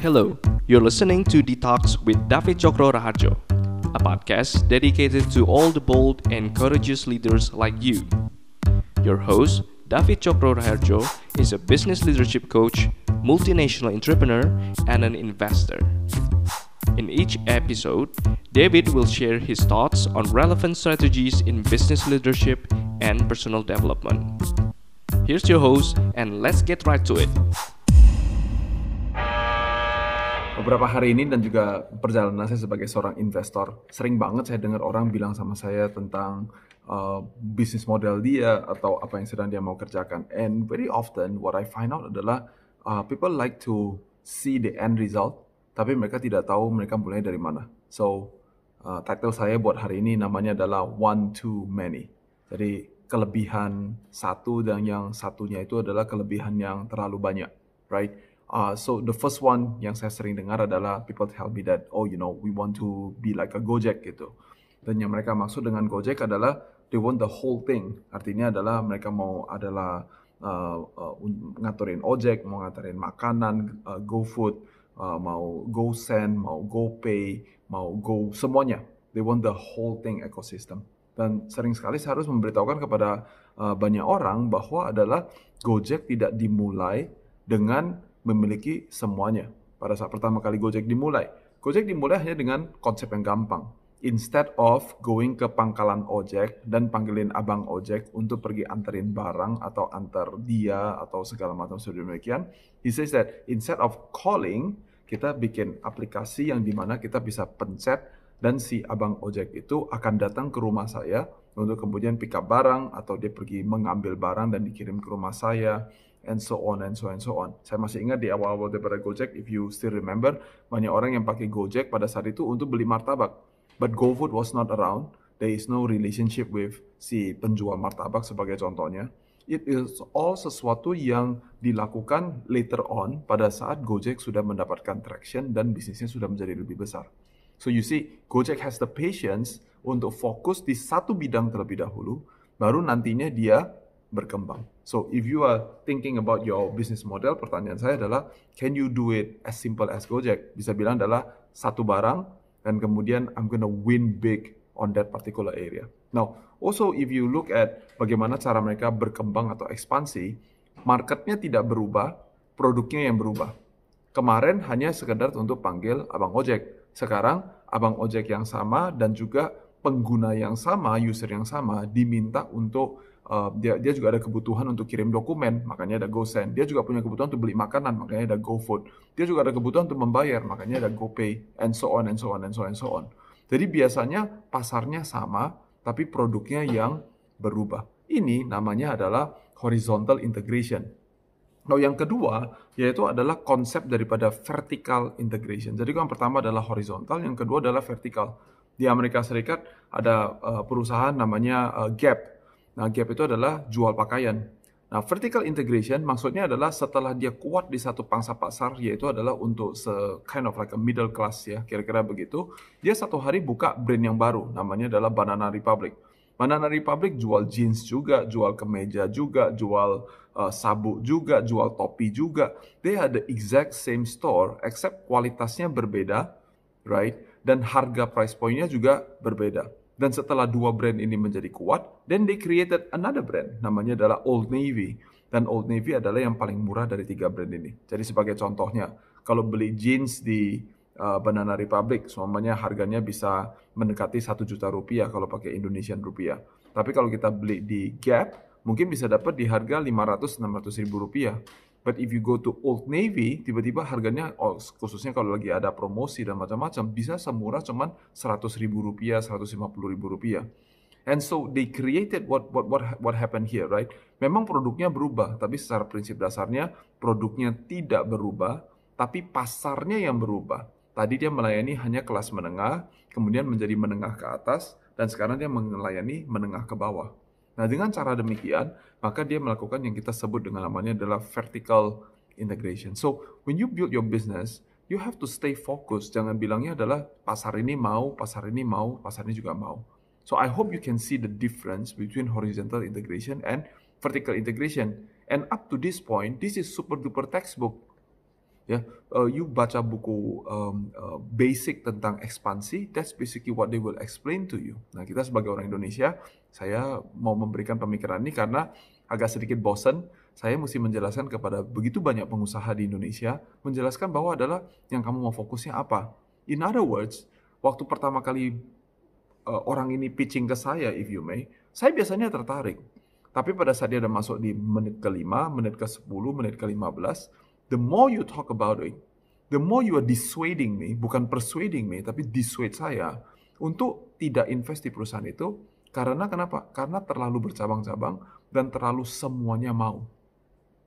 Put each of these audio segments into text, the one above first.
Hello, you're listening to Detox with David Chokro Raharjo, a podcast dedicated to all the bold and courageous leaders like you. Your host, David Chokro Raharjo, is a business leadership coach, multinational entrepreneur, and an investor. In each episode, David will share his thoughts on relevant strategies in business leadership and personal development. Here's your host, and let's get right to it. Beberapa hari ini dan juga perjalanan saya sebagai seorang investor, sering banget saya dengar orang bilang sama saya tentang uh, bisnis model dia atau apa yang sedang dia mau kerjakan. And very often what I find out adalah uh, people like to see the end result, tapi mereka tidak tahu mereka mulai dari mana. So uh, title saya buat hari ini namanya adalah one too many. Jadi kelebihan satu dan yang satunya itu adalah kelebihan yang terlalu banyak, right? Uh, so the first one yang saya sering dengar adalah people tell me that oh you know we want to be like a Gojek gitu. Dan yang mereka maksud dengan Gojek adalah they want the whole thing. Artinya adalah mereka mau adalah uh, uh, ngaturin ojek, mau ngaturin makanan, uh, GoFood, uh, mau GoSend, mau GoPay, mau Go semuanya. They want the whole thing ecosystem. Dan sering sekali saya harus memberitahukan kepada uh, banyak orang bahwa adalah Gojek tidak dimulai dengan memiliki semuanya. Pada saat pertama kali Gojek dimulai, Gojek dimulai hanya dengan konsep yang gampang. Instead of going ke pangkalan ojek dan panggilin abang ojek untuk pergi anterin barang atau antar dia atau segala macam sedemikian, he says that instead of calling, kita bikin aplikasi yang di mana kita bisa pencet dan si abang ojek itu akan datang ke rumah saya untuk kemudian pick up barang atau dia pergi mengambil barang dan dikirim ke rumah saya and so on and so on and so on. Saya masih ingat di awal-awal daripada Gojek, if you still remember, banyak orang yang pakai Gojek pada saat itu untuk beli martabak. But GoFood was not around. There is no relationship with si penjual martabak sebagai contohnya. It is all sesuatu yang dilakukan later on pada saat Gojek sudah mendapatkan traction dan bisnisnya sudah menjadi lebih besar. So you see, Gojek has the patience untuk fokus di satu bidang terlebih dahulu, baru nantinya dia berkembang. So if you are thinking about your business model, pertanyaan saya adalah, can you do it as simple as Gojek? Bisa bilang adalah satu barang dan kemudian I'm gonna win big on that particular area. Now, also if you look at bagaimana cara mereka berkembang atau ekspansi, marketnya tidak berubah, produknya yang berubah. Kemarin hanya sekedar untuk panggil abang ojek. Sekarang abang ojek yang sama dan juga pengguna yang sama, user yang sama diminta untuk uh, dia dia juga ada kebutuhan untuk kirim dokumen, makanya ada GoSend. Dia juga punya kebutuhan untuk beli makanan, makanya ada GoFood. Dia juga ada kebutuhan untuk membayar, makanya ada GoPay, and so on and so on and so on and so on. Jadi biasanya pasarnya sama, tapi produknya yang berubah. Ini namanya adalah horizontal integration. Nah, yang kedua yaitu adalah konsep daripada vertical integration. Jadi yang pertama adalah horizontal, yang kedua adalah vertical. Di Amerika Serikat ada uh, perusahaan namanya uh, Gap. Nah, gap itu adalah jual pakaian. Nah, vertical integration maksudnya adalah setelah dia kuat di satu pangsa pasar, yaitu adalah untuk se kind of like a middle class ya, kira-kira begitu. Dia satu hari buka brand yang baru, namanya adalah Banana Republic. Banana Republic jual jeans juga, jual kemeja juga, jual uh, sabuk juga, jual topi juga. They had the exact same store, except kualitasnya berbeda, right? Dan harga price pointnya juga berbeda. Dan setelah dua brand ini menjadi kuat, then they created another brand, namanya adalah Old Navy. Dan Old Navy adalah yang paling murah dari tiga brand ini. Jadi sebagai contohnya, kalau beli jeans di uh, Banana Republic, semuanya harganya bisa mendekati satu juta rupiah kalau pakai Indonesian rupiah. Tapi kalau kita beli di Gap, mungkin bisa dapat di harga 500-600 ribu rupiah. But if you go to Old Navy, tiba-tiba harganya, oh, khususnya kalau lagi ada promosi dan macam-macam, bisa semurah cuman 100 ribu rupiah, 150 ribu rupiah. And so they created what what what what happened here, right? Memang produknya berubah, tapi secara prinsip dasarnya produknya tidak berubah, tapi pasarnya yang berubah. Tadi dia melayani hanya kelas menengah, kemudian menjadi menengah ke atas, dan sekarang dia melayani menengah ke bawah. Nah, dengan cara demikian, maka dia melakukan yang kita sebut dengan namanya adalah vertical integration. So, when you build your business, you have to stay focused. Jangan bilangnya adalah pasar ini mau, pasar ini mau, pasar ini juga mau. So, I hope you can see the difference between horizontal integration and vertical integration. And up to this point, this is super duper textbook. Ya, uh, you baca buku um, uh, basic tentang ekspansi, that's basically what they will explain to you. Nah, kita sebagai orang Indonesia, saya mau memberikan pemikiran ini karena agak sedikit bosan saya mesti menjelaskan kepada begitu banyak pengusaha di Indonesia, menjelaskan bahwa adalah yang kamu mau fokusnya apa. In other words, waktu pertama kali uh, orang ini pitching ke saya, if you may, saya biasanya tertarik. Tapi pada saat dia udah masuk di menit ke-5, menit ke-10, menit ke-15, the more you talk about it, the more you are dissuading me, bukan persuading me, tapi dissuade saya untuk tidak invest di perusahaan itu. Karena kenapa? Karena terlalu bercabang-cabang dan terlalu semuanya mau.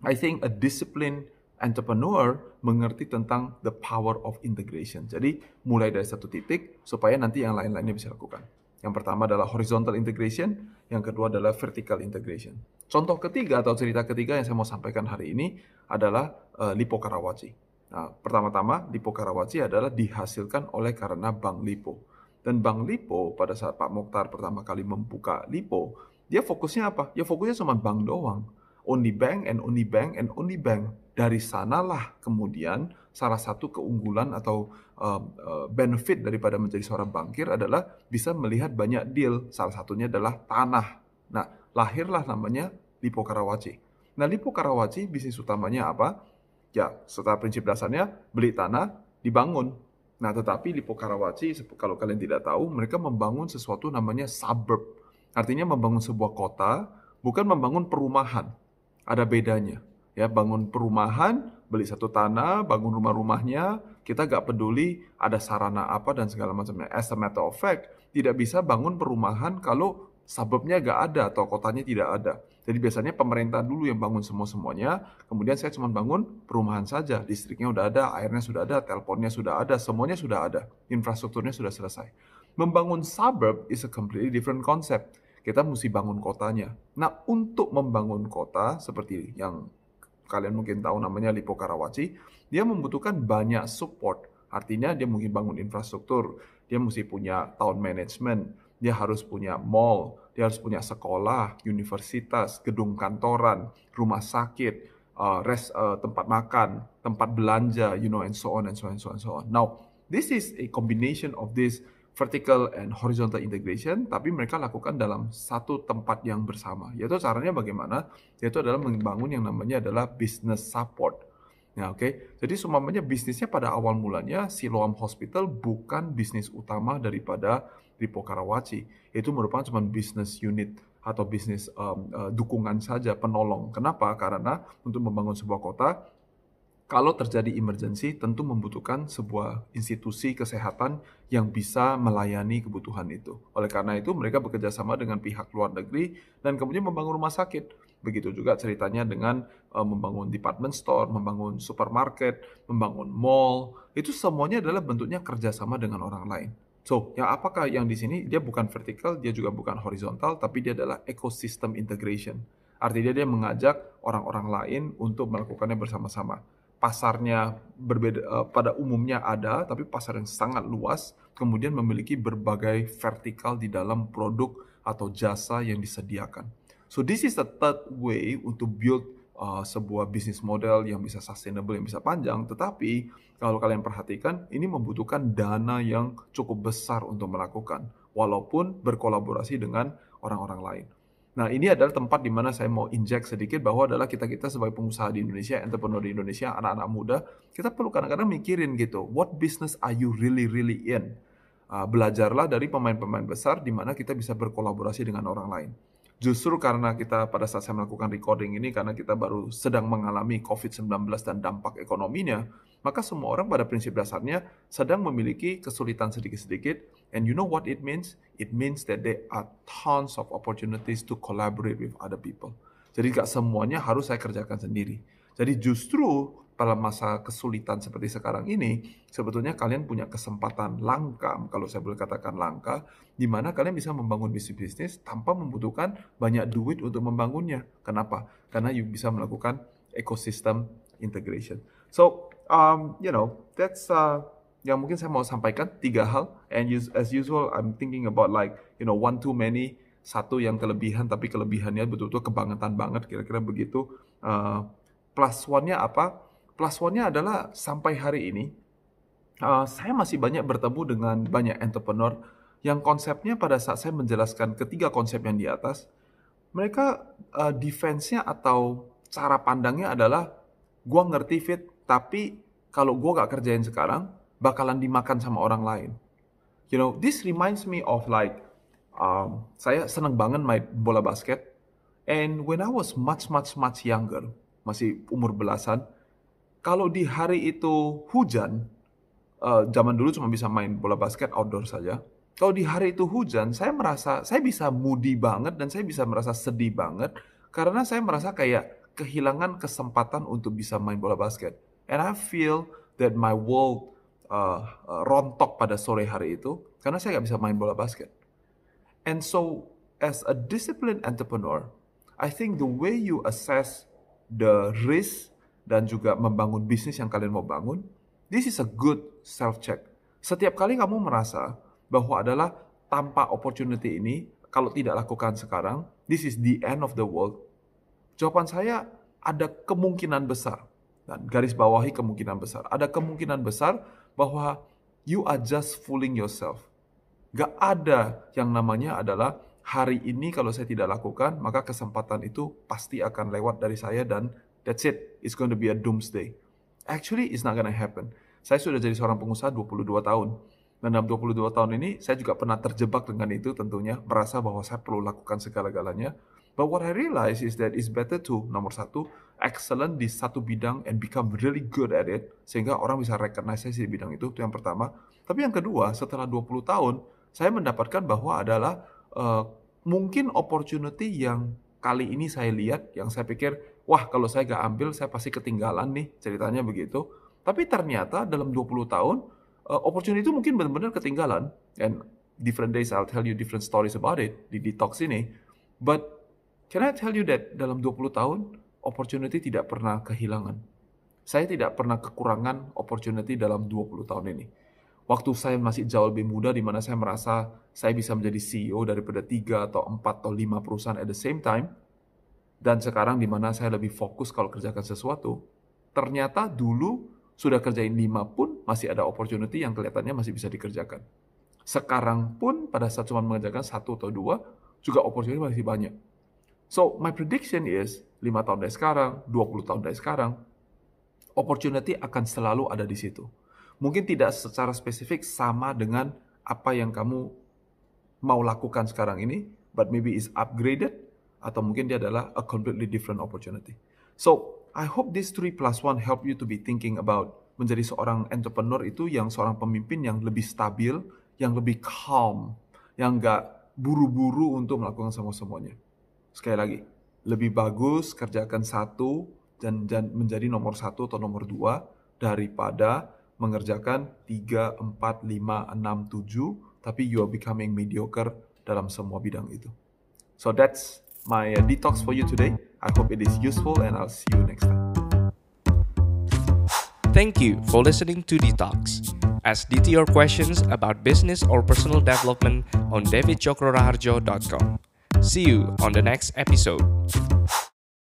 I think a disciplined entrepreneur mengerti tentang the power of integration. Jadi mulai dari satu titik supaya nanti yang lain-lainnya bisa lakukan. Yang pertama adalah horizontal integration, yang kedua adalah vertical integration. Contoh ketiga atau cerita ketiga yang saya mau sampaikan hari ini adalah uh, Lipo Karawaci. Nah, pertama-tama Lipo Karawaci adalah dihasilkan oleh karena Bank Lipo. Dan Bank Lipo pada saat Pak Mokhtar pertama kali membuka Lipo, dia fokusnya apa? Ya fokusnya cuma bank doang only bank and only bank and only bank. Dari sanalah kemudian salah satu keunggulan atau uh, uh, benefit daripada menjadi seorang bankir adalah bisa melihat banyak deal. Salah satunya adalah tanah. Nah, lahirlah namanya Lipo Karawaci. Nah, Lipo Karawaci bisnis utamanya apa? Ya, setelah prinsip dasarnya beli tanah, dibangun. Nah, tetapi Lipo Karawaci, kalau kalian tidak tahu, mereka membangun sesuatu namanya suburb. Artinya membangun sebuah kota, bukan membangun perumahan ada bedanya. Ya, bangun perumahan, beli satu tanah, bangun rumah-rumahnya, kita gak peduli ada sarana apa dan segala macamnya. As a matter of fact, tidak bisa bangun perumahan kalau suburbnya gak ada atau kotanya tidak ada. Jadi biasanya pemerintah dulu yang bangun semua-semuanya, kemudian saya cuma bangun perumahan saja. Listriknya sudah ada, airnya sudah ada, teleponnya sudah ada, semuanya sudah ada. Infrastrukturnya sudah selesai. Membangun suburb is a completely different concept kita mesti bangun kotanya. Nah, untuk membangun kota seperti yang kalian mungkin tahu namanya Lipo Karawaci, dia membutuhkan banyak support. Artinya dia mungkin bangun infrastruktur, dia mesti punya town management, dia harus punya mall, dia harus punya sekolah, universitas, gedung kantoran, rumah sakit, uh, res, uh, tempat makan, tempat belanja, you know, and so on and so on and so on. And so on. Now, this is a combination of this vertical and horizontal integration, tapi mereka lakukan dalam satu tempat yang bersama. Yaitu caranya bagaimana? Yaitu adalah membangun yang namanya adalah business support. Ya, oke. Okay? Jadi semuanya bisnisnya pada awal mulanya Siloam Hospital bukan bisnis utama daripada Lipo Karawaci. Itu merupakan cuma bisnis unit atau bisnis um, uh, dukungan saja, penolong. Kenapa? Karena untuk membangun sebuah kota kalau terjadi emergency, tentu membutuhkan sebuah institusi kesehatan yang bisa melayani kebutuhan itu. Oleh karena itu, mereka bekerja sama dengan pihak luar negeri dan kemudian membangun rumah sakit. Begitu juga ceritanya dengan uh, membangun department store, membangun supermarket, membangun mall. Itu semuanya adalah bentuknya kerjasama dengan orang lain. So, yang apakah yang di sini dia bukan vertikal, dia juga bukan horizontal, tapi dia adalah ecosystem integration. Artinya dia mengajak orang-orang lain untuk melakukannya bersama-sama pasarnya berbeda uh, pada umumnya ada tapi pasar yang sangat luas kemudian memiliki berbagai vertikal di dalam produk atau jasa yang disediakan. So this is the third way untuk build uh, sebuah bisnis model yang bisa sustainable yang bisa panjang tetapi kalau kalian perhatikan ini membutuhkan dana yang cukup besar untuk melakukan walaupun berkolaborasi dengan orang-orang lain. Nah, ini adalah tempat di mana saya mau injek sedikit bahwa adalah kita-kita sebagai pengusaha di Indonesia, entrepreneur di Indonesia, anak-anak muda, kita perlu kadang-kadang mikirin gitu, what business are you really really in? Uh, belajarlah dari pemain-pemain besar di mana kita bisa berkolaborasi dengan orang lain. Justru karena kita pada saat saya melakukan recording ini, karena kita baru sedang mengalami COVID-19 dan dampak ekonominya, maka semua orang pada prinsip dasarnya sedang memiliki kesulitan sedikit-sedikit. And you know what it means? It means that there are tons of opportunities to collaborate with other people. Jadi gak semuanya harus saya kerjakan sendiri. Jadi justru pada masa kesulitan seperti sekarang ini, sebetulnya kalian punya kesempatan langka, kalau saya boleh katakan langka, di mana kalian bisa membangun bisnis-bisnis tanpa membutuhkan banyak duit untuk membangunnya. Kenapa? Karena you bisa melakukan ecosystem integration. So, um, you know, that's uh, yang mungkin saya mau sampaikan tiga hal. And as usual, I'm thinking about like, you know, one too many, satu yang kelebihan tapi kelebihannya betul-betul kebangetan banget, kira-kira begitu. Uh, plus one-nya apa? Plus one-nya adalah sampai hari ini, uh, saya masih banyak bertemu dengan banyak entrepreneur yang konsepnya pada saat saya menjelaskan ketiga konsep yang di atas, mereka uh, defense-nya atau cara pandangnya adalah gua ngerti fit, tapi kalau gua gak kerjain sekarang, bakalan dimakan sama orang lain. You know, this reminds me of like um, saya seneng banget main bola basket. And when I was much much much younger, masih umur belasan, kalau di hari itu hujan, uh, zaman dulu cuma bisa main bola basket outdoor saja. Kalau di hari itu hujan, saya merasa saya bisa moody banget dan saya bisa merasa sedih banget karena saya merasa kayak kehilangan kesempatan untuk bisa main bola basket. And I feel that my world uh, rontok pada sore hari itu karena saya nggak bisa main bola basket. And so, as a disciplined entrepreneur, I think the way you assess the risk dan juga membangun bisnis yang kalian mau bangun, this is a good self check. Setiap kali kamu merasa bahwa adalah tanpa opportunity ini, kalau tidak lakukan sekarang, this is the end of the world. Jawaban saya ada kemungkinan besar dan garis bawahi kemungkinan besar. Ada kemungkinan besar bahwa you are just fooling yourself. Gak ada yang namanya adalah hari ini kalau saya tidak lakukan, maka kesempatan itu pasti akan lewat dari saya dan that's it. It's going to be a doomsday. Actually, it's not gonna happen. Saya sudah jadi seorang pengusaha 22 tahun. Dan dalam 22 tahun ini, saya juga pernah terjebak dengan itu tentunya, merasa bahwa saya perlu lakukan segala-galanya. But what I realize is that it's better to, nomor satu, excellent di satu bidang and become really good at it, sehingga orang bisa recognize saya di bidang itu, itu yang pertama. Tapi yang kedua, setelah 20 tahun, saya mendapatkan bahwa adalah uh, mungkin opportunity yang kali ini saya lihat, yang saya pikir, wah kalau saya gak ambil, saya pasti ketinggalan nih, ceritanya begitu. Tapi ternyata dalam 20 tahun, uh, opportunity itu mungkin benar-benar ketinggalan. And different days I'll tell you different stories about it di detox ini. But can I tell you that dalam 20 tahun opportunity tidak pernah kehilangan. Saya tidak pernah kekurangan opportunity dalam 20 tahun ini. Waktu saya masih jauh lebih muda di mana saya merasa saya bisa menjadi CEO daripada 3 atau 4 atau 5 perusahaan at the same time. Dan sekarang di mana saya lebih fokus kalau kerjakan sesuatu. Ternyata dulu sudah kerjain 5 pun masih ada opportunity yang kelihatannya masih bisa dikerjakan. Sekarang pun pada saat cuma mengerjakan satu atau dua, juga opportunity masih banyak. So, my prediction is, 5 tahun dari sekarang, 20 tahun dari sekarang, opportunity akan selalu ada di situ. Mungkin tidak secara spesifik sama dengan apa yang kamu mau lakukan sekarang ini, but maybe is upgraded, atau mungkin dia adalah a completely different opportunity. So, I hope this 3 plus 1 help you to be thinking about menjadi seorang entrepreneur itu yang seorang pemimpin yang lebih stabil, yang lebih calm, yang nggak buru-buru untuk melakukan semua semuanya. Sekali lagi, lebih bagus kerjakan satu dan, dan menjadi nomor satu atau nomor dua daripada mengerjakan tiga, empat, lima, enam, tujuh, tapi you are becoming mediocre dalam semua bidang itu. So that's my uh, detox for you today. I hope it is useful and I'll see you next time. Thank you for listening to Detox. Ask DT your questions about business or personal development on davidchokroraharjo.com. See you on the next episode.